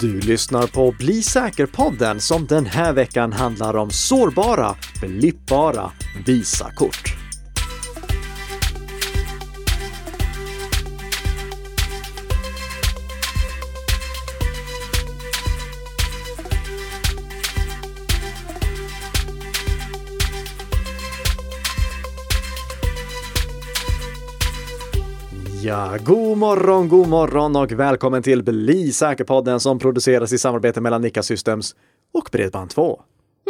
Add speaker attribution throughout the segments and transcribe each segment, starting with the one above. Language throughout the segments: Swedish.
Speaker 1: Du lyssnar på Bli säker-podden som den här veckan handlar om sårbara, blippbara Visakort. God morgon, god morgon och välkommen till Bli säker-podden som produceras i samarbete mellan Nika Systems och Bredband2.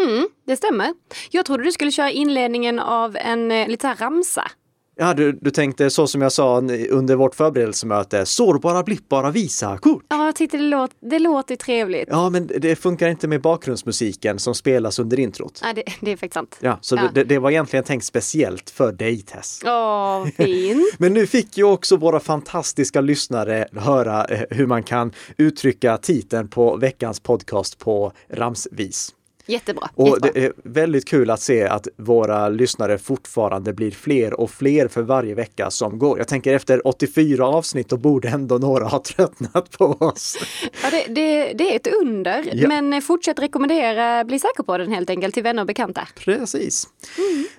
Speaker 2: Mm, det stämmer. Jag trodde du skulle köra inledningen av en eh, lite ramsa.
Speaker 1: Ja, du, du tänkte så som jag sa under vårt förberedelsemöte, sårbara, blippbara Visakort.
Speaker 2: Ja, jag tyckte det, låt, det låter trevligt.
Speaker 1: Ja, men det funkar inte med bakgrundsmusiken som spelas under introt.
Speaker 2: Ja, det, det är faktiskt sant.
Speaker 1: Ja, så
Speaker 2: Ja.
Speaker 1: Det, det var egentligen tänkt speciellt för dig, Tess.
Speaker 2: Åh, fint.
Speaker 1: Men nu fick ju också våra fantastiska lyssnare höra eh, hur man kan uttrycka titeln på veckans podcast på ramsvis.
Speaker 2: Jättebra.
Speaker 1: Och
Speaker 2: jättebra.
Speaker 1: det är väldigt kul att se att våra lyssnare fortfarande blir fler och fler för varje vecka som går. Jag tänker efter 84 avsnitt då borde ändå några ha tröttnat på oss.
Speaker 2: Ja, det, det, det är ett under,
Speaker 1: Ja.
Speaker 2: men fortsätt rekommendera Bli säker på den helt enkelt till vänner och bekanta.
Speaker 1: Precis.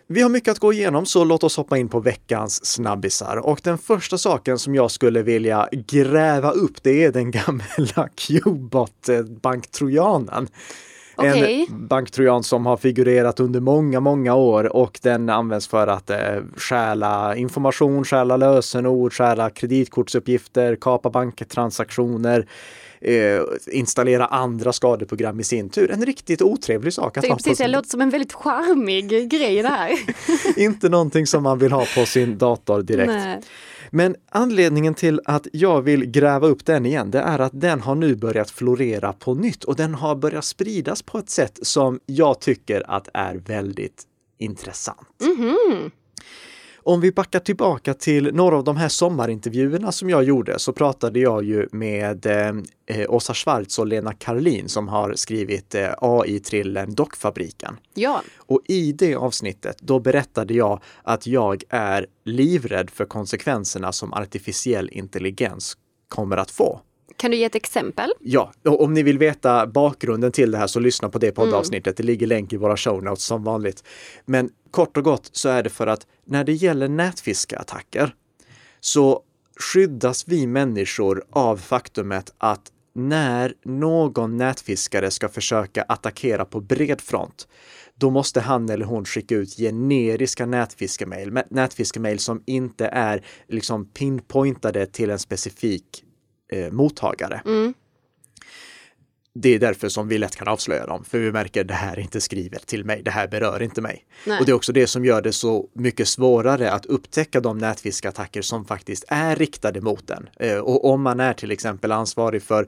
Speaker 1: Vi har mycket att gå igenom så låt oss hoppa in på veckans snabbisar. Och den första saken som jag skulle vilja gräva upp det är den gamla Qbot-banktrojanen.
Speaker 2: Okej.
Speaker 1: En banktrojan som har figurerat under många, många år och den används för att eh, stjäla information, stjäla lösenord, stjäla kreditkortsuppgifter, kapa banktransaktioner, eh, installera andra skadeprogram i sin tur. En riktigt otrevlig sak att
Speaker 2: Det, är
Speaker 1: på
Speaker 2: precis, det låter som en väldigt charmig grej det här.
Speaker 1: inte någonting som man vill ha på sin dator direkt.
Speaker 2: Nej.
Speaker 1: Men anledningen till att jag vill gräva upp den igen, det är att den har nu börjat florera på nytt och den har börjat spridas på ett sätt som jag tycker att är väldigt intressant.
Speaker 2: Mhm.
Speaker 1: Om vi backar tillbaka till några av de här sommarintervjuerna som jag gjorde så pratade jag ju med eh, Åsa Schwarz och Lena Karlin som har skrivit eh, AI-trillen Dockfabriken.
Speaker 2: Ja,
Speaker 1: Och i det avsnittet, då berättade jag att jag är livrädd för konsekvenserna som artificiell intelligens kommer att få.
Speaker 2: kan du ge ett exempel?
Speaker 1: Ja, och om ni vill veta bakgrunden till det här så lyssna på det poddavsnittet. Det ligger länk i våra show notes som vanligt. Men kort och gott så är det för att när det gäller nätfiskeattacker så skyddas vi människor av faktumet att när någon nätfiskare ska försöka attackera på bred front, då måste han eller hon skicka ut generiska nätfiskemail, nätfiskemail som inte är liksom pinpointade till en specifik eh, mottagare.
Speaker 2: Mm.
Speaker 1: Det är därför som vi lätt kan avslöja dem, för vi märker det här är inte skrivet till mig, det här berör inte mig.
Speaker 2: Nej.
Speaker 1: Och det är också det som gör det så mycket svårare att upptäcka de nätfiskattacker som faktiskt är riktade mot den. Eh, Och om man är till exempel ansvarig för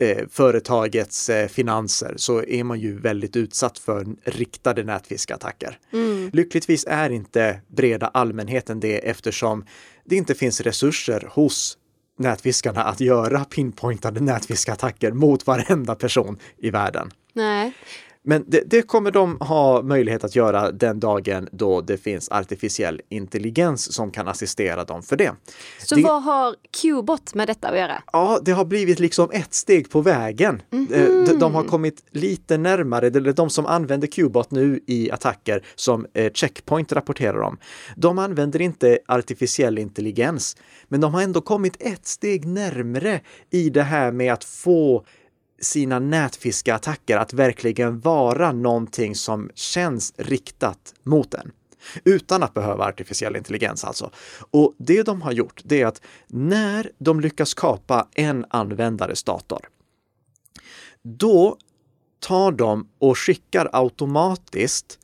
Speaker 1: eh, företagets eh, finanser så är man ju väldigt utsatt för riktade nätfiskattacker.
Speaker 2: Mm.
Speaker 1: Lyckligtvis är inte breda allmänheten det eftersom det inte finns resurser hos nätfiskarna att göra pinpointade nätfiskattacker mot varenda person i världen.
Speaker 2: Nej.
Speaker 1: Men det, det kommer de ha möjlighet att göra den dagen då det finns artificiell intelligens som kan assistera dem för det.
Speaker 2: Så
Speaker 1: Det-
Speaker 2: vad har Qbot med detta att göra?
Speaker 1: Ja, det har blivit liksom ett steg på vägen.
Speaker 2: Mhm.
Speaker 1: Eh, de, de har kommit lite närmare, eller de som använder Qbot nu i attacker som eh, Checkpoint rapporterar om. De använder inte artificiell intelligens, men de har ändå kommit ett steg närmre i det här med att få sina nätfiskeattacker att verkligen vara någonting som känns riktat mot en. Utan att behöva artificiell intelligens alltså. Och det de har gjort, det är att när de lyckas kapa en användares dator, då tar de och skickar automatiskt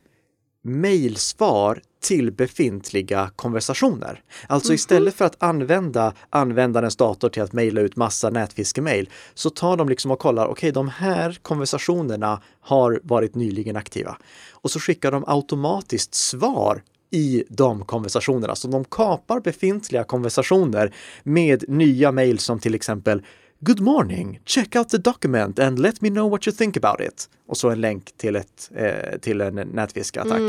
Speaker 1: mejlsvar till befintliga konversationer. Alltså istället för att använda användarens dator till att mejla ut massa nätfiskemail så tar de liksom och kollar, okej de här konversationerna har varit nyligen aktiva. Och så skickar de automatiskt svar i de konversationerna. Så de kapar befintliga konversationer med nya mejl som till exempel Good morning, check out the document and let me know what you think about it. Och så en länk till, ett, eh, till en nätfiskattack.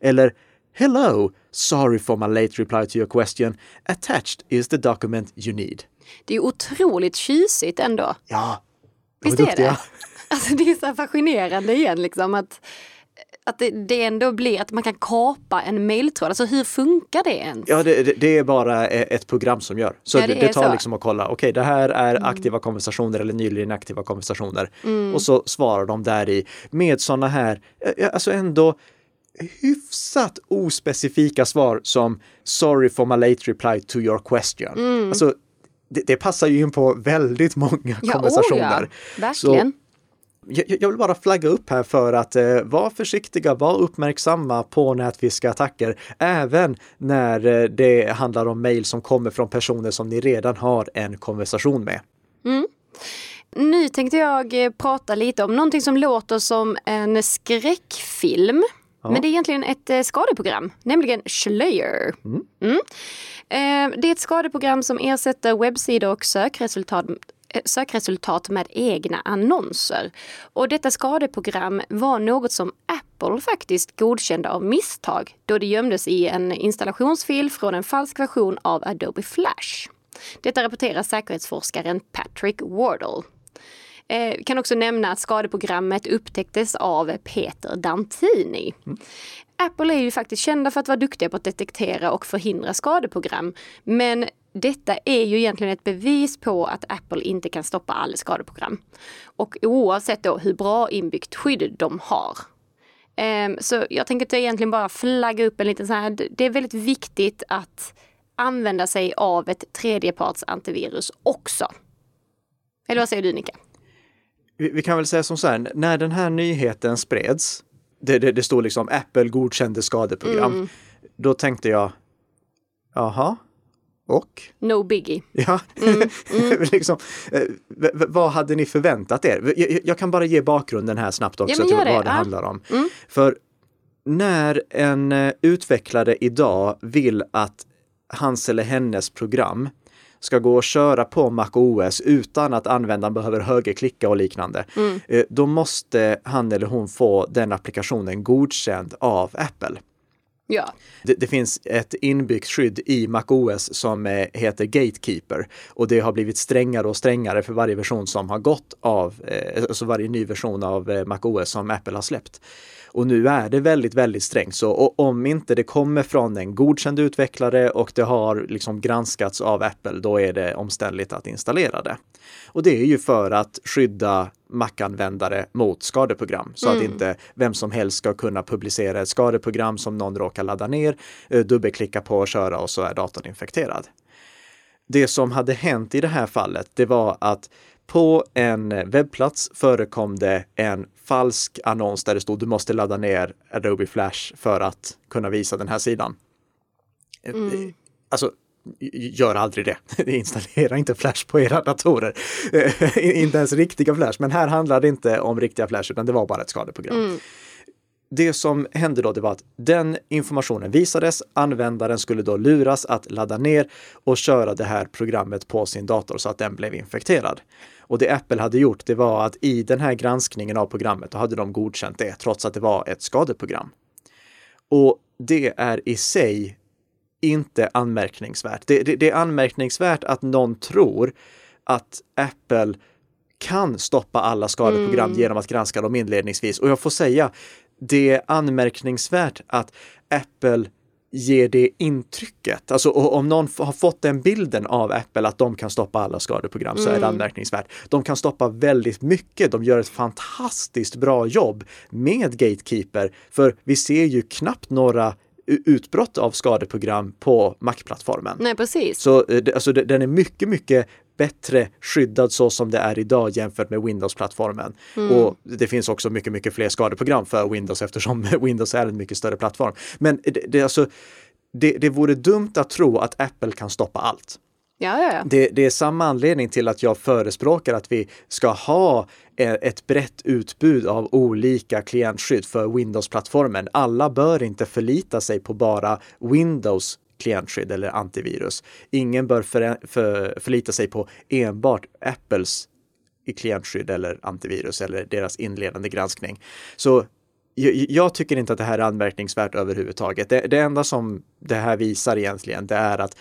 Speaker 1: Eller Hello, sorry for my late reply to your question. Attached is the document you need.
Speaker 2: Det är otroligt tjusigt ändå.
Speaker 1: Ja,
Speaker 2: Visst är det? Alltså det är så fascinerande igen liksom att, att det, det ändå blir att man kan kapa en mejltråd. Alltså hur funkar det ens?
Speaker 1: Ja, det, det- det är bara e- ett program som gör. Så
Speaker 2: Ja,
Speaker 1: det,
Speaker 2: det
Speaker 1: tar
Speaker 2: så.
Speaker 1: liksom att kolla, okej det här är aktiva konversationer eller nyligen aktiva konversationer.
Speaker 2: Mm.
Speaker 1: Och så svarar de där i med sådana här, eh, alltså ändå hyfsat ospecifika svar som sorry for my late reply to your question.
Speaker 2: Mm.
Speaker 1: Alltså, det, det passar ju in på väldigt många
Speaker 2: Ja,
Speaker 1: konversationer.
Speaker 2: Oh ja, verkligen.
Speaker 1: Jag, jag vill bara flagga upp här för att eh, vara försiktiga, var uppmärksamma på nätfiskattacker, även när eh, det handlar om mejl som kommer från personer som ni redan har en konversation med.
Speaker 2: Nu tänkte jag eh, prata lite om någonting som låter som en skräckfilm. Men det är egentligen ett eh, skadeprogram, nämligen Schleyer. Mm. Eh, Det är ett skadeprogram som ersätter webbsidor och sökresultat, sökresultat med egna annonser. Och detta skadeprogram var något som Apple faktiskt godkände av misstag då det gömdes i en installationsfil från en falsk version av Adobe Flash. Detta rapporterar säkerhetsforskaren Patrick Wardle. Eh, kan också nämna att skadeprogrammet upptäcktes av Peter Dantini. Apple är ju faktiskt kända för att vara duktiga på att detektera och förhindra skadeprogram. Men detta är ju egentligen ett bevis på att Apple inte kan stoppa alla skadeprogram. Och oavsett då hur bra inbyggt skydd de har. Ehm, Så jag tänker att jag egentligen bara flagga upp en liten sån här, det är väldigt viktigt att använda sig av ett tredjeparts antivirus också. Eller vad säger du Nika?
Speaker 1: Vi, vi kan väl säga som så här, när den här nyheten spreds, det, det, det stod liksom Apple godkände skadeprogram, då tänkte jag, jaha, och?
Speaker 2: No biggie.
Speaker 1: Ja, liksom, eh, v- v- vad hade ni förväntat er? Jag, jag- kan bara ge bakgrunden här snabbt också
Speaker 2: men
Speaker 1: till vad
Speaker 2: det,
Speaker 1: det
Speaker 2: ja.
Speaker 1: handlar om. För när en eh, utvecklare idag vill att hans eller hennes program ska gå att köra på MacOS utan att användaren behöver högerklicka och liknande, eh, då måste han eller hon få den applikationen godkänd av Apple.
Speaker 2: Ja.
Speaker 1: Det, det finns ett inbyggt skydd i MacOS som eh, heter Gatekeeper och det har blivit strängare och strängare för varje version som har gått av, eh, alltså varje ny version av eh, MacOS som Apple har släppt. Och nu är det väldigt, väldigt strängt. Så och om inte det kommer från en godkänd utvecklare och det har liksom granskats av Apple, då är det omständligt att installera det. Och det är ju för att skydda Mac-användare mot skadeprogram så att inte vem som helst ska kunna publicera ett skadeprogram som någon råkar ladda ner, eh, dubbelklicka på och köra och så är datorn infekterad. Det som hade hänt i det här fallet, det var att på en webbplats förekom det en falsk annons där det stod du måste ladda ner Adobe Flash för att kunna visa den här sidan.
Speaker 2: Mm.
Speaker 1: Alltså, gör aldrig det. Installera inte Flash på era datorer. Eh, inte ens riktiga Flash, men här handlar det inte om riktiga Flash, utan det var bara ett skadeprogram. Det som hände då, det var att den informationen visades. Användaren skulle då luras att ladda ner och köra det här programmet på sin dator så att den blev infekterad. Och det Apple hade gjort, det var att i den här granskningen av programmet, då hade de godkänt det, trots att det var ett skadeprogram. Och det är i sig inte anmärkningsvärt. Det, det, det är anmärkningsvärt att någon tror att Apple kan stoppa alla skadeprogram genom att granska dem inledningsvis. Och jag får säga, det är anmärkningsvärt att Apple ger det intrycket. Alltså om någon har fått den bilden av Apple att de kan stoppa alla skadeprogram så är det anmärkningsvärt. De kan stoppa väldigt mycket. De gör ett fantastiskt bra jobb med Gatekeeper. För vi ser ju knappt några utbrott av skadeprogram på Mac-plattformen.
Speaker 2: Nej, precis.
Speaker 1: Så eh, alltså, den är mycket, mycket bättre skyddad så som det är idag jämfört med Windows-plattformen. Och det finns också mycket, mycket fler skadeprogram för Windows eftersom Windows är en mycket större plattform. Men det, det, alltså, det, det vore dumt att tro att Apple kan stoppa allt.
Speaker 2: Ja, ja, ja.
Speaker 1: Det, det är samma anledning till att jag förespråkar att vi ska ha eh, ett brett utbud av olika klientskydd för Windows-plattformen. Alla bör inte förlita sig på bara Windows klientskydd eller antivirus. Ingen bör för, för, förlita sig på enbart Apples i klientskydd eller antivirus eller deras inledande granskning. Så jag, jag tycker inte att det här är anmärkningsvärt överhuvudtaget. Det, det enda som det här visar egentligen, det är att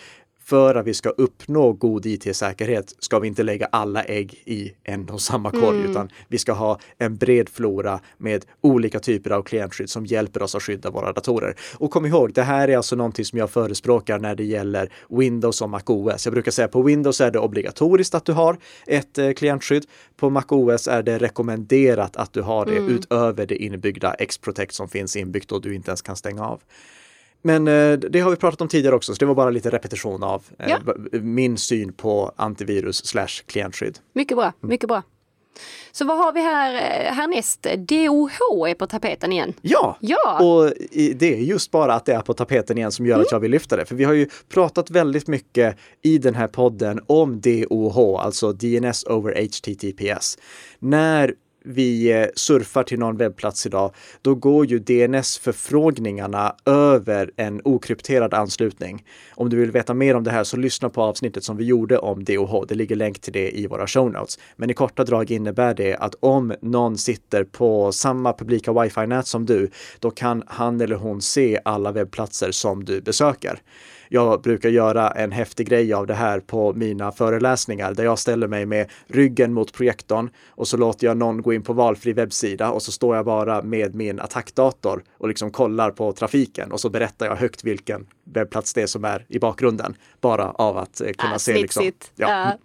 Speaker 1: för att vi ska uppnå god IT-säkerhet ska vi inte lägga alla ägg i en och samma korg, mm. utan vi ska ha en bred flora med olika typer av klientskydd som hjälper oss att skydda våra datorer. Och kom ihåg, det här är alltså någonting som jag förespråkar när det gäller Windows och MacOS. Jag brukar säga på Windows är det obligatoriskt att du har ett eh, klientskydd. På MacOS är det rekommenderat att du har det mm. utöver det inbyggda X-Protect som finns inbyggt och du inte ens kan stänga av. Men eh, det har vi pratat om tidigare också, så det var bara lite repetition av eh, ja. min syn på antivirus slash klientskydd.
Speaker 2: Mycket bra, mm. mycket bra. Så vad har vi här eh, härnäst? DOH är på tapeten igen.
Speaker 1: Ja,
Speaker 2: ja.
Speaker 1: och det är just bara att det är på tapeten igen som gör mm. att jag vill lyfta det. För vi har ju pratat väldigt mycket i den här podden om DOH, alltså DNS over HTTPS. När vi eh, surfar till någon webbplats idag, då går ju DNS-förfrågningarna över en okrypterad anslutning. Om du vill veta mer om det här så lyssna på avsnittet som vi gjorde om DOH. Det ligger länk till det i våra show notes. Men i korta drag innebär det att om någon sitter på samma publika wifi-nät som du, då kan han eller hon se alla webbplatser som du besöker jag brukar göra en häftig grej av det här på mina föreläsningar där jag ställer mig med ryggen mot projektorn och så låter jag någon gå in på valfri webbsida och så står jag bara med min attackdator och liksom kollar på trafiken och så berättar jag högt vilken webbplats det är som är i bakgrunden. Bara av att eh, kunna
Speaker 2: ah,
Speaker 1: se.
Speaker 2: Liksom, ja.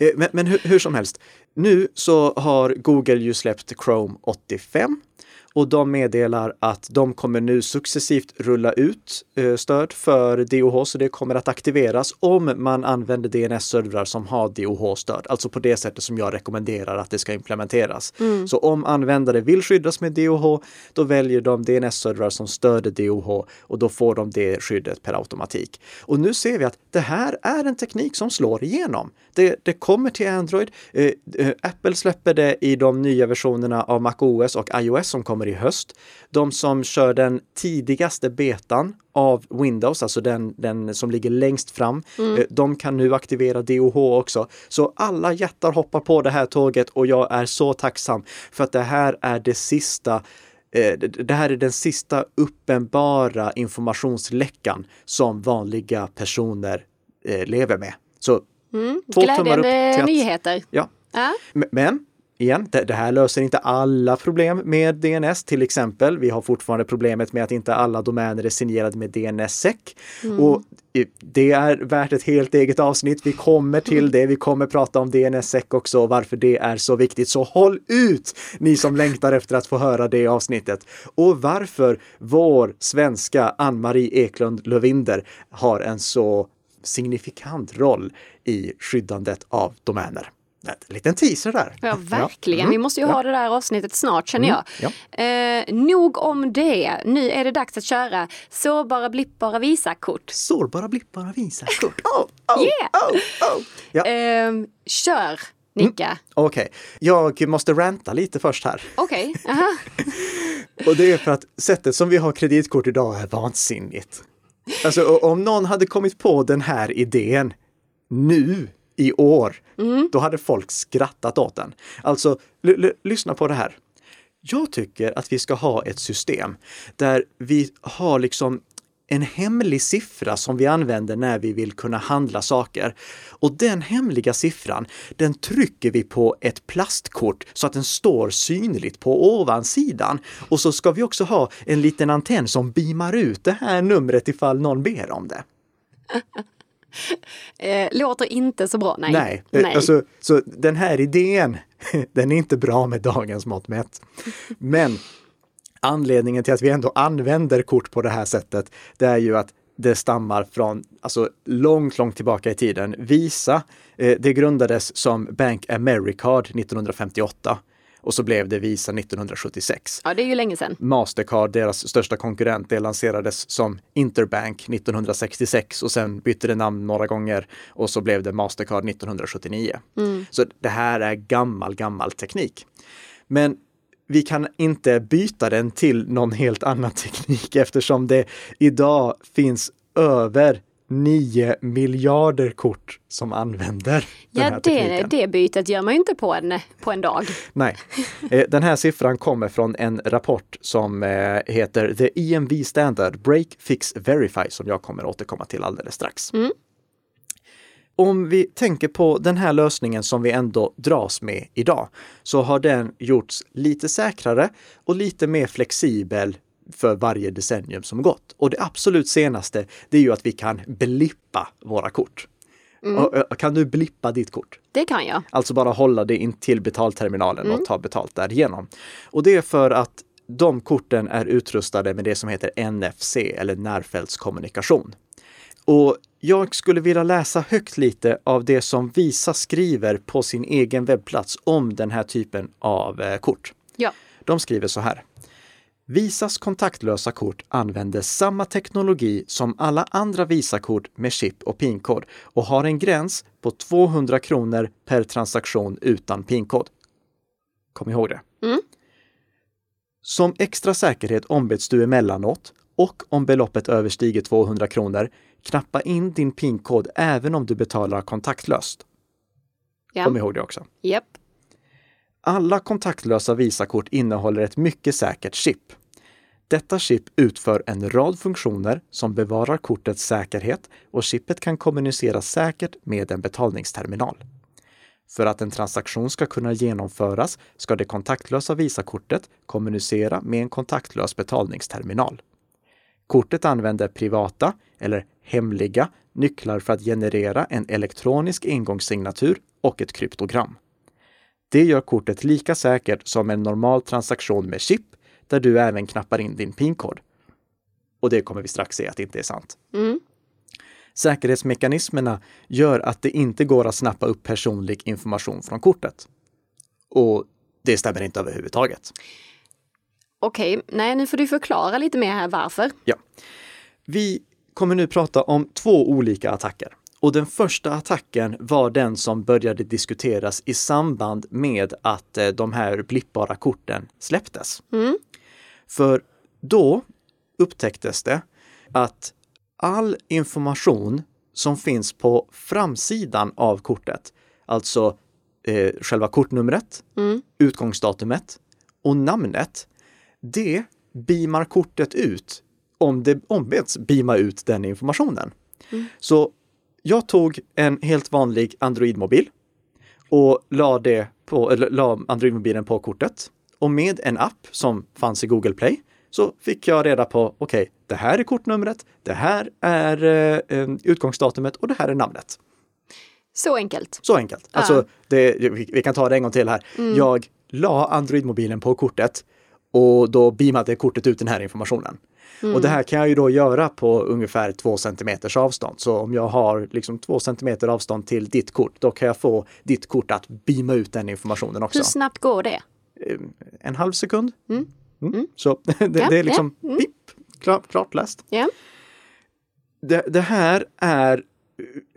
Speaker 1: Uh. men, men hur, hur som helst, nu så har Google ju släppt Chrome 85 och de meddelar att de kommer nu successivt rulla ut eh, stöd för DOH, så det kommer att aktiveras om man använder DNS-servrar som har DOH-stöd, alltså på det sättet som jag rekommenderar att det ska implementeras. Mm. Så om användare vill skyddas med DOH, då väljer de DNS-servrar som stöder DOH och då får de det skyddet per automatik. Och nu ser vi att det här är en teknik som slår igenom. Det, det kommer till Android. Eh, eh, Apple släpper det i de nya versionerna av MacOS och iOS som kommer i höst. De som kör den tidigaste betan av Windows, alltså den, den som ligger längst fram, mm. Eh, de kan nu aktivera DOH också. Så alla jättar hoppar på det här tåget och jag är så tacksam för att det här är det sista det här är den sista uppenbara informationsläckan som vanliga personer lever med. Så
Speaker 2: Mm. Två Glädjande att, nyheter.
Speaker 1: Ja. ja. Men igen, det, det, här löser inte alla problem med DNS. Till exempel, vi har fortfarande problemet med att inte alla domäner är signerade med DNSSEC. Mm. Och det är värt ett helt eget avsnitt. Vi kommer till det. Vi kommer prata om DNSSEC också och varför det är så viktigt. Så håll ut ni som längtar efter att få höra det avsnittet. Och varför vår svenska Ann-Marie Eklund Lövinder har en så signifikant roll i skyddandet av domäner. En liten teaser där.
Speaker 2: Ja, verkligen. Mm. Vi måste ju ja. ha det där avsnittet snart känner mm. jag. Ja. Eh, nog om det. Nu är det dags att köra sårbara blippbara Visakort.
Speaker 1: Sårbara blippbara Visakort.
Speaker 2: Oh, oh, yeah! Oh, oh. Ja. Eh, kör! Nicka. Mm.
Speaker 1: Okej, okay. jag måste ranta lite först här.
Speaker 2: Okej,
Speaker 1: okay. Och det är för att sättet som vi har kreditkort idag är vansinnigt. Alltså om någon hade kommit på den här idén nu i år, mm. då hade folk skrattat åt den. Alltså, lyssna på det här. Jag tycker att vi ska ha ett system där vi har liksom en hemlig siffra som vi använder när vi vill kunna handla saker. Och den hemliga siffran, den trycker vi på ett plastkort så att den står synligt på ovansidan. Och så ska vi också ha en liten antenn som beamar ut det här numret ifall någon ber om det.
Speaker 2: Eh, låter inte så bra, nej.
Speaker 1: Nej, eh, nej. Alltså, så den här idén, den är inte bra med dagens mått mätt. Men anledningen till att vi ändå använder kort på det här sättet, det är ju att det stammar från alltså, långt, långt tillbaka i tiden. Visa, eh, det grundades som Bank Americard 1958 och så blev det Visa 1976.
Speaker 2: Ja, det är ju länge sedan.
Speaker 1: Mastercard, deras största konkurrent, det lanserades som Interbank 1966 och sen bytte det namn några gånger och så blev det Mastercard 1979. Mm. Så det här är gammal, gammal teknik. Men vi kan inte byta den till någon helt annan teknik eftersom det idag finns över 9 miljarder kort som använder den
Speaker 2: ja,
Speaker 1: här
Speaker 2: det, det bytet gör man ju inte på en, på en dag.
Speaker 1: Nej, eh, den här siffran kommer från en rapport som eh, heter The EMV Standard Break Fix Verify som jag kommer återkomma till alldeles strax. Mm. om vi tänker på den här lösningen som vi ändå dras med idag, så har den gjorts lite säkrare och lite mer flexibel för varje decennium som gått. Och det absolut senaste, det är ju att vi kan blippa våra kort. Mm. Kan du blippa ditt kort?
Speaker 2: Det kan jag.
Speaker 1: Alltså bara hålla det in till betalterminalen mm. och ta betalt därigenom. Och det är för att de korten är utrustade med det som heter NFC eller närfältskommunikation. Och jag skulle vilja läsa högt lite av det som Visa skriver på sin egen webbplats om den här typen av eh, kort.
Speaker 2: Ja.
Speaker 1: De skriver så här. Visas kontaktlösa kort använder samma teknologi som alla andra Visakort med chip och pinkod och har en gräns på 200 kronor per transaktion utan pinkod. Kom ihåg det.
Speaker 2: Mm.
Speaker 1: Som extra säkerhet ombeds du emellanåt och om beloppet överstiger 200 kronor knappa in din pinkod även om du betalar kontaktlöst. Ja. Kom ihåg det också.
Speaker 2: Yep.
Speaker 1: Alla kontaktlösa Visakort innehåller ett mycket säkert chip. Detta chip utför en rad funktioner som bevarar kortets säkerhet och chippet kan kommunicera säkert med en betalningsterminal. För att en transaktion ska kunna genomföras ska det kontaktlösa Visakortet kommunicera med en kontaktlös betalningsterminal. Kortet använder privata eller hemliga nycklar för att generera en elektronisk engångssignatur och ett kryptogram. Det gör kortet lika säkert som en normal transaktion med chip där du även knappar in din PIN-kod. Och det kommer vi strax se att det inte är sant.
Speaker 2: Mm.
Speaker 1: Säkerhetsmekanismerna gör att det inte går att snappa upp personlig information från kortet. Och det stämmer inte överhuvudtaget.
Speaker 2: Okej, nej nu får du förklara lite mer här varför.
Speaker 1: Ja. Vi kommer nu prata om två olika attacker. Och den första attacken var den som började diskuteras i samband med att eh, de här blippbara korten släpptes.
Speaker 2: Mm.
Speaker 1: För då upptäcktes det att all information som finns på framsidan av kortet, alltså eh, själva kortnumret,
Speaker 2: mm.
Speaker 1: utgångsdatumet och namnet, det beamar kortet ut om det ombeds beama ut den informationen.
Speaker 2: Mm.
Speaker 1: Så jag tog en helt vanlig Android-mobil och la, det på, eller la Android-mobilen på kortet. Och med en app som fanns i Google Play så fick jag reda på, okej, okay, det här är kortnumret, det här är eh, utgångsdatumet och det här är namnet.
Speaker 2: Så enkelt.
Speaker 1: Så enkelt. Ja. Alltså, det, vi, vi, kan ta det en gång till här. Mm. Jag la Android-mobilen på kortet och då beamade kortet ut den här informationen. Mm. Och det här kan jag ju då göra på ungefär två centimeters avstånd. Så om jag har liksom två centimeter avstånd till ditt kort, då kan jag få ditt kort att beama ut den informationen också.
Speaker 2: Hur snabbt går det?
Speaker 1: Ehm, en halv sekund.
Speaker 2: Mm.
Speaker 1: Mm. mm. Så det, ja, det, är liksom ja. Mm. pip, klart, klart läst.
Speaker 2: Ja.
Speaker 1: Det, det här är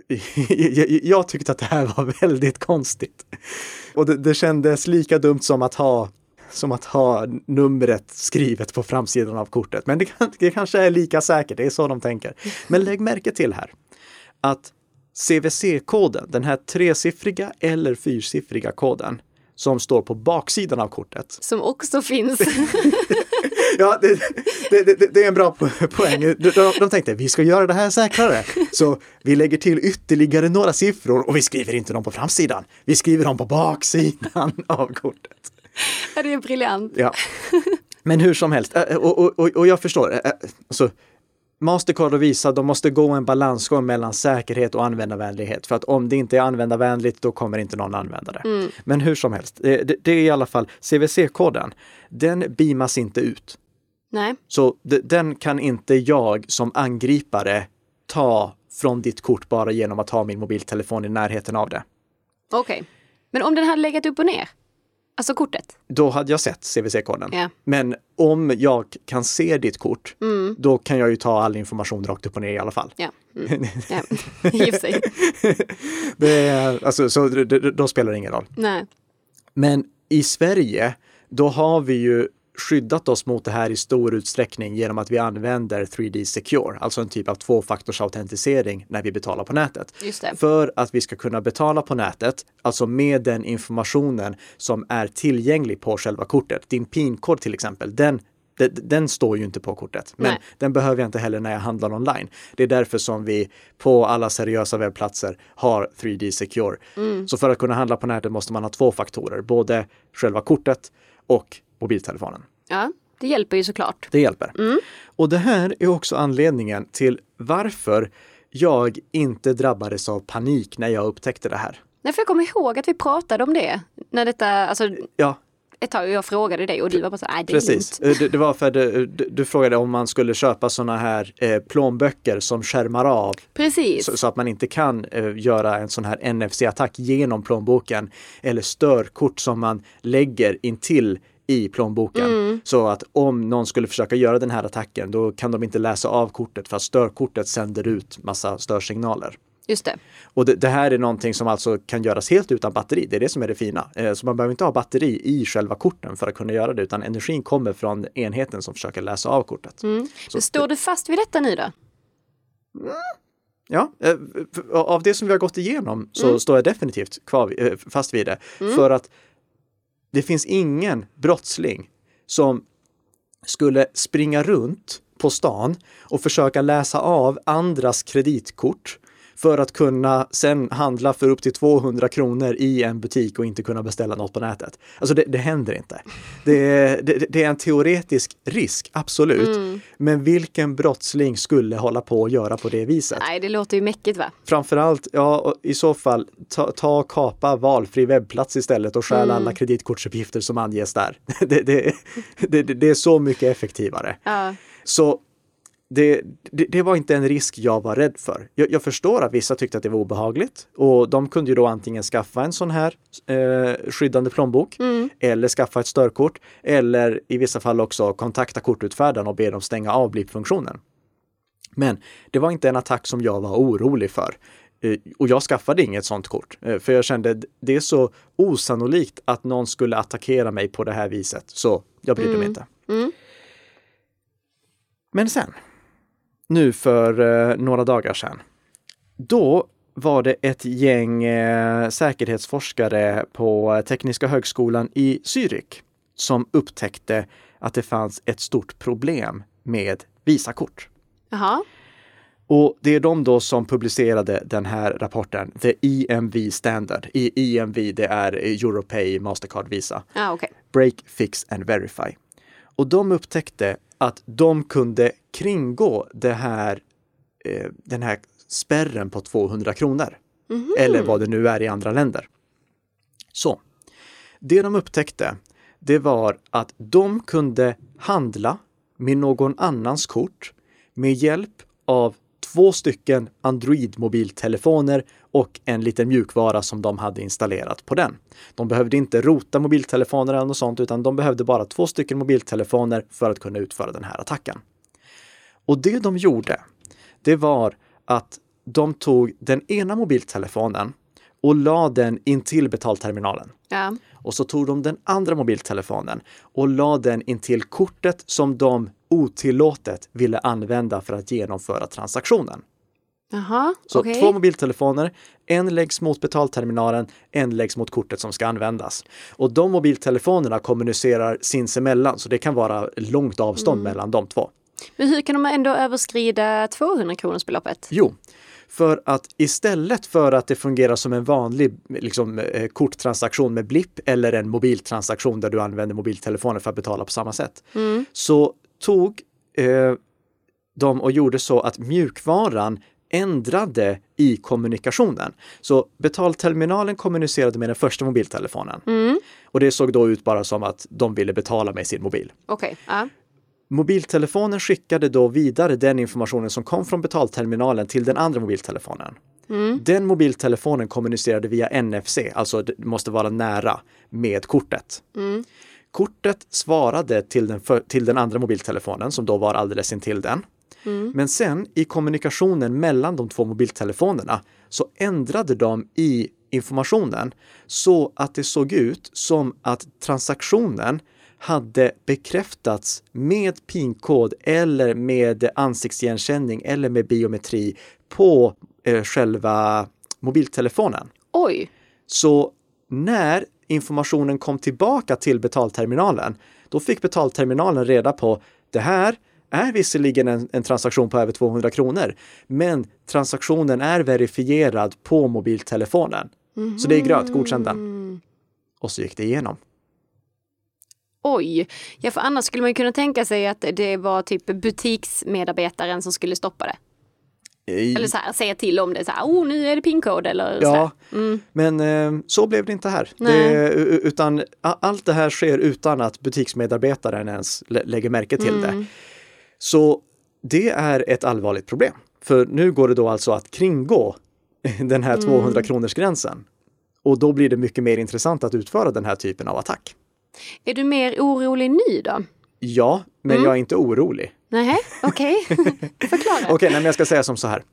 Speaker 1: jag tyckte att det här var väldigt konstigt. Och det, det kändes lika dumt som att ha som att ha numret skrivet på framsidan av kortet. Men det, det kanske är lika säkert, det är så de tänker. Men lägg märke till här att CVC-koden, den här tresiffriga eller fyrsiffriga koden som står på baksidan av kortet.
Speaker 2: Som också finns.
Speaker 1: ja, det, det, det, det, är en bra poäng. De, de tänkte vi ska göra det här säkrare. Så vi lägger till ytterligare några siffror och vi skriver inte dem på framsidan. Vi skriver dem på baksidan av kortet.
Speaker 2: Ja, det är briljant.
Speaker 1: Ja. Men hur som helst, och, och, och, och jag förstår, alltså, Mastercard och Visa, de måste gå en balansgång mellan säkerhet och användarvänlighet. För att om det inte är användarvänligt, då kommer inte någon använda det.
Speaker 2: Mm.
Speaker 1: Men hur som helst, det, det, det är i alla fall CVC-koden. Den beamas inte ut.
Speaker 2: Nej.
Speaker 1: Så den kan inte jag som angripare ta från ditt kort bara genom att ha min mobiltelefon i närheten av det.
Speaker 2: Okej. Okay. Men om den hade legat upp och ner? Alltså kortet?
Speaker 1: Då hade jag sett CVC-koden.
Speaker 2: Yeah.
Speaker 1: Men om jag kan se ditt kort,
Speaker 2: mm.
Speaker 1: då kan jag ju ta all information rakt upp och ner i alla fall.
Speaker 2: Ja, mm. ja. sig.
Speaker 1: det alltså, så då spelar det ingen roll.
Speaker 2: Nej.
Speaker 1: Men i Sverige, då har vi ju skyddat oss mot det här i stor utsträckning genom att vi använder 3D Secure, alltså en typ av tvåfaktorsautentisering när vi betalar på nätet. För att vi ska kunna betala på nätet, alltså med den informationen som är tillgänglig på själva kortet. Din PIN-kod till exempel, den Den står ju inte på kortet, men
Speaker 2: Nej.
Speaker 1: den behöver jag inte heller när jag handlar online. Det är därför som vi på alla seriösa webbplatser har 3D Secure.
Speaker 2: Mm.
Speaker 1: Så för att kunna handla på nätet måste man ha två faktorer, både själva kortet och mobiltelefonen.
Speaker 2: Ja, det hjälper ju såklart.
Speaker 1: Det hjälper.
Speaker 2: Mm.
Speaker 1: Och det här är också anledningen till varför jag inte drabbades av panik när jag upptäckte det här.
Speaker 2: Nej, för jag kommer ihåg att vi pratade om det. När detta, alltså
Speaker 1: Ja,
Speaker 2: ett tag jag frågade dig och du var bara så nej det är
Speaker 1: precis.
Speaker 2: lugnt.
Speaker 1: Eh, Det, det var för att du, du, du frågade om man skulle köpa sådana här eh, plånböcker som skärmar av
Speaker 2: Precis.
Speaker 1: så, så att man inte kan eh, göra en sån här NFC-attack genom plånboken eller störkort som man lägger intill i plånboken.
Speaker 2: Mm.
Speaker 1: Så att om någon skulle försöka göra den här attacken då kan de inte läsa av kortet för att störkortet sänder ut massa störsignaler.
Speaker 2: Just det.
Speaker 1: Och det, det här är någonting som alltså kan göras helt utan batteri. Det är det som är det fina. Eh, Så man behöver inte ha batteri i själva korten för att kunna göra det, utan energin kommer från enheten som försöker läsa av kortet.
Speaker 2: Mm.
Speaker 1: Så
Speaker 2: står du fast vid detta nu då?
Speaker 1: Ja, eh, av det som vi har gått igenom så
Speaker 2: Mm.
Speaker 1: står jag definitivt kvar, eh, fast vid det. För att det finns ingen brottsling som skulle springa runt på stan och försöka läsa av andras kreditkort för att kunna sen handla för upp till 200 kronor i en butik och inte kunna beställa något på nätet. Alltså det, det händer inte. Det, är- det, det är en teoretisk risk, absolut. Men vilken brottsling skulle hålla på att göra på det viset?
Speaker 2: Nej, det låter ju mäckigt va?
Speaker 1: Framförallt, ja, i så fall, ta, ta kapa valfri webbplats istället och stjäl alla kreditkortsuppgifter som anges där. Det, det är så mycket effektivare.
Speaker 2: Ja.
Speaker 1: Så det, det, det var inte en risk jag var rädd för. Jag, jag förstår att vissa tyckte att det var obehagligt och de kunde ju då antingen skaffa en sån här eh, skyddande plånbok eller skaffa ett störkort eller i vissa fall också kontakta kortutfärdaren och be dem stänga av blip-funktionen. Men det var inte en attack som jag var orolig för. Eh, Och jag skaffade inget sånt kort, eh, för jag kände det är så osannolikt att någon skulle attackera mig på det här viset, så jag brydde mig inte.
Speaker 2: Mm.
Speaker 1: Men sen, nu för eh, några dagar sedan, då var det ett gäng eh, säkerhetsforskare på Tekniska högskolan i Zürich som upptäckte att det fanns ett stort problem med Visakort.
Speaker 2: Jaha.
Speaker 1: Och det är de då som publicerade den här rapporten, The EMV Standard. I EMV det är Europay Mastercard Visa.
Speaker 2: Ja, okej.
Speaker 1: Break, Fix and Verify. Och de upptäckte att de kunde kringgå det här, eh, den här spärren på 200 kronor. Eller vad det nu är i andra länder. Så, det de upptäckte, det var att de kunde handla med någon annans kort med hjälp av två stycken Android-mobiltelefoner och en liten mjukvara som de hade installerat på den. De behövde inte rota mobiltelefoner eller något sånt, utan de behövde bara två stycken mobiltelefoner för att kunna utföra den här attacken. Och det de gjorde, det var att de tog den ena mobiltelefonen och la den in till betalterminalen.
Speaker 2: Ja.
Speaker 1: Och så tog de den andra mobiltelefonen och la den in till kortet som de otillåtet ville använda för att genomföra transaktionen.
Speaker 2: Jaha,
Speaker 1: Så
Speaker 2: okej.
Speaker 1: två mobiltelefoner, en läggs mot betalterminalen, en läggs mot kortet som ska användas. Och de mobiltelefonerna kommunicerar sinsemellan, så det kan vara långt avstånd mellan de två.
Speaker 2: Men hur kan de ändå överskrida 200 kronors beloppet?
Speaker 1: Jo, för att istället för att det fungerar som en vanlig liksom, eh, korttransaktion med blipp eller en mobiltransaktion där du använder mobiltelefonen för att betala på samma sätt, så tog eh, de och gjorde så att mjukvaran ändrade i kommunikationen. Så betalterminalen kommunicerade med den första mobiltelefonen. Och det såg då ut bara som att de ville betala med sin mobil.
Speaker 2: Okej. Ja.
Speaker 1: Mobiltelefonen skickade då vidare den informationen som kom från betalterminalen till den andra mobiltelefonen. Den mobiltelefonen kommunicerade via NFC, alltså det måste vara nära med kortet. Kortet svarade till den, för, till den andra mobiltelefonen som då var alldeles intill den. Men sen i kommunikationen mellan de två mobiltelefonerna så ändrade de i informationen så att det såg ut som att transaktionen hade bekräftats med PIN-kod eller med ansiktsigenkänning eller med biometri på eh, själva mobiltelefonen.
Speaker 2: Oj.
Speaker 1: Så när informationen kom tillbaka till betalterminalen, då fick betalterminalen reda på det här är visserligen en, en, transaktion på över 200 kronor, men transaktionen är verifierad på mobiltelefonen. Mm. Så det är grönt, godkänd den. Och så gick det igenom.
Speaker 2: Oj, ja för annars skulle man kunna tänka sig att det var typ butiksmedarbetaren som skulle stoppa det. Eller så här, säga till om det, så här, oh, nu är det pinkod eller
Speaker 1: Ja, mm. men eh, så blev det inte här. Det, utan allt det här sker utan att butiksmedarbetaren ens lägger märke till mm. det. Så det är ett allvarligt problem. För nu går det då alltså att kringgå den här 200 mm. kronors gränsen. Och då blir det mycket mer intressant att utföra den här typen av attack.
Speaker 2: Är du mer orolig nu då?
Speaker 1: Ja, men mm. jag är inte orolig.
Speaker 2: Nej, okej. Okay. Förklara.
Speaker 1: okej, okay, men jag ska säga som så här.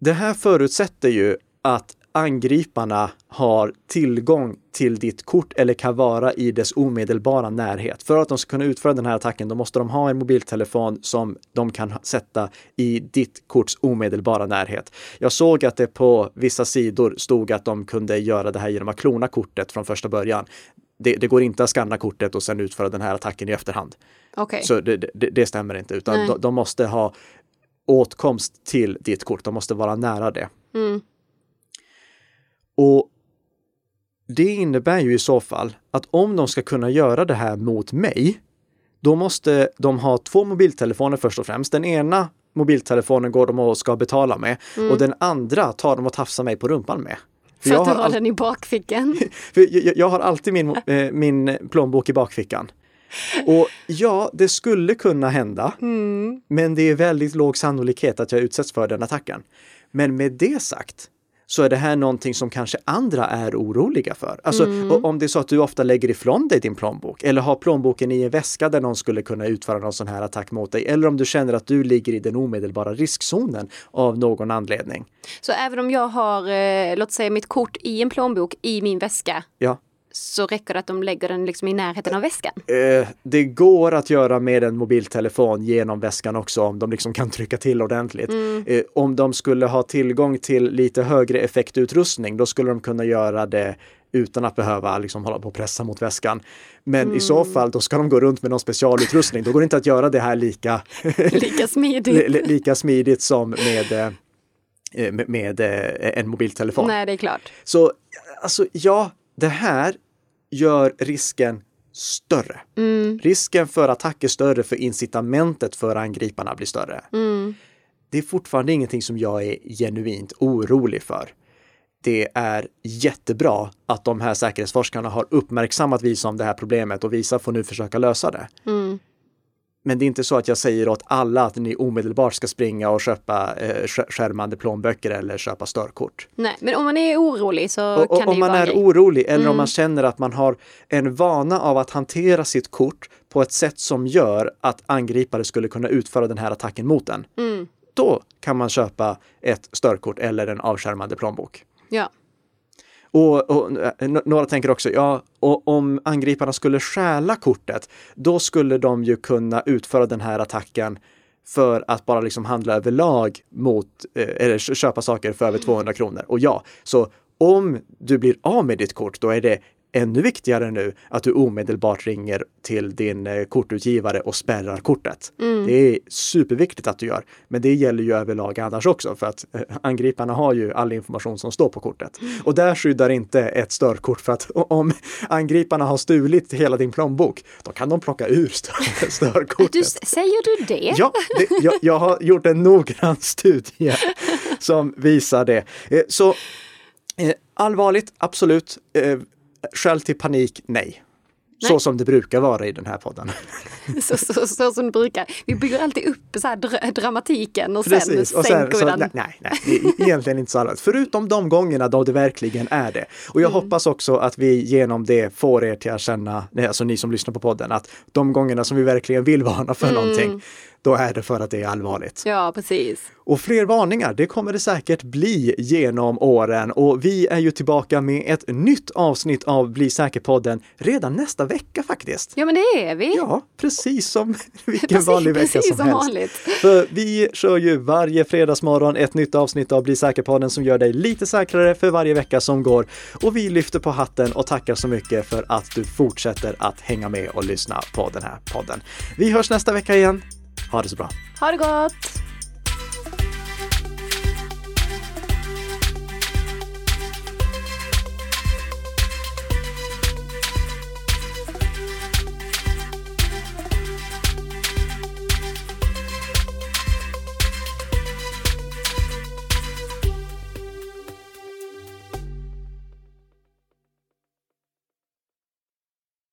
Speaker 1: Det här förutsätter ju att angriparna har tillgång till ditt kort eller kan vara i dess omedelbara närhet. För att de ska kunna utföra den här attacken, då måste de ha en mobiltelefon som de kan sätta i ditt korts omedelbara närhet. Jag såg att det på vissa sidor stod att de kunde göra det här genom att klona kortet från första början. Det, det går inte att skanna kortet och sen utföra den här attacken i efterhand.
Speaker 2: Okay.
Speaker 1: Så det, det, det, stämmer inte, utan de, de, måste ha åtkomst till ditt kort. De måste vara nära det. Mm. Och det innebär ju i så fall att om de ska kunna göra det här mot mig, då måste de ha två mobiltelefoner först och främst. Den ena mobiltelefonen går de och ska betala med mm. och den andra tar de och tafsar mig på rumpan med.
Speaker 2: För, för att du har den i bakfickan?
Speaker 1: jag, jag, har alltid min, eh, min plånbok i bakfickan. Och ja, det skulle kunna hända, mm. men det är väldigt låg sannolikhet att jag utsätts för den attacken. Men med det sagt så är det här någonting som kanske andra är oroliga för. Alltså mm. om det är så att du ofta lägger ifrån dig din plånbok eller har plånboken i en väska där någon skulle kunna utföra någon sån här attack mot dig. Eller om du känner att du ligger i den omedelbara riskzonen av någon anledning.
Speaker 2: Så även om jag har, eh, låt säga mitt kort i en plånbok i min väska.
Speaker 1: Ja
Speaker 2: så räcker det att de lägger den liksom i närheten av väskan?
Speaker 1: Eh, det går att göra med en mobiltelefon genom väskan också om de liksom kan trycka till ordentligt. Mm. Eh, om de skulle ha tillgång till lite högre effektutrustning, då skulle de kunna göra det utan att behöva liksom hålla på och pressa mot väskan. Men mm. i så mm. fall, då ska de gå runt med någon specialutrustning. Då går det inte att göra det här lika,
Speaker 2: lika, smidigt.
Speaker 1: lika smidigt som med eh, med, med en mobiltelefon.
Speaker 2: Nej, det är klart.
Speaker 1: Så alltså ja, det här gör risken större. Mm. Risken för attack är större för incitamentet för angriparna blir större. Mm. Det är fortfarande ingenting som jag är genuint orolig för. Det är jättebra att de här säkerhetsforskarna har uppmärksammat visa om det här problemet och visa får nu försöka lösa det. Mm. Men det är inte så att jag säger åt alla att ni omedelbart ska springa och köpa eh, skärmande plånböcker eller köpa störkort.
Speaker 2: Nej, men om man är orolig så
Speaker 1: och,
Speaker 2: kan
Speaker 1: och, det ju
Speaker 2: Om
Speaker 1: man är orolig eller mm. om man känner att man har en vana av att hantera sitt kort på ett sätt som gör att angripare skulle kunna utföra den här attacken mot en. Mm. Då kan man köpa ett störkort eller en avskärmande plånbok.
Speaker 2: Ja.
Speaker 1: Och, och, eh, några tänker också, ja, och om angriparna skulle stjäla kortet, då skulle de ju kunna utföra den här attacken för att bara liksom handla överlag mot, eh, eller köpa saker för över 200 kronor. Och ja, så om du blir av med ditt kort, då är det ännu viktigare nu att du omedelbart ringer till din eh, kortutgivare och spärrar kortet. Mm. Det är superviktigt att du gör, men det gäller ju överlag annars också för att eh, angriparna har ju all information som står på kortet. Mm. Och där skyddar inte ett störkort för att om angriparna har stulit hela din plånbok, då kan de plocka ur stör störkortet.
Speaker 2: Du, säger du det?
Speaker 1: Ja, det, jag, jag har gjort en noggrann studie som visar det. Eh, så Allvarligt, absolut. Skäl till panik, nej. Nej. Så som det brukar vara i den här podden.
Speaker 2: så, så, så, som det brukar. Vi bygger alltid upp så dra dramatiken och Precis. sen och sen, sänker vi den.
Speaker 1: Nej, nej, det är egentligen inte så allvarligt. Förutom de gångerna då det verkligen är det. Och jag mm. hoppas också att vi genom det får er till att känna, alltså ni som lyssnar på podden, att de gångerna som vi verkligen vill varna för mm. någonting, då är det för att det är allvarligt.
Speaker 2: Ja, precis.
Speaker 1: Och fler varningar, det kommer det säkert bli genom åren och vi är ju tillbaka med ett nytt avsnitt av Bli säker-podden redan nästa vecka faktiskt.
Speaker 2: Ja, men det är vi.
Speaker 1: Ja, precis. precis som vilken vanlig vecka
Speaker 2: precis
Speaker 1: som, helst.
Speaker 2: vanligt.
Speaker 1: För vi kör ju varje fredagsmorgon ett nytt avsnitt av Bli säker-podden som gör dig lite säkrare för varje vecka som går. Och vi lyfter på hatten och tackar så mycket för att du fortsätter att hänga med och lyssna på den här podden. Vi hörs nästa vecka igen. Ha det så bra.
Speaker 2: Ha det gott!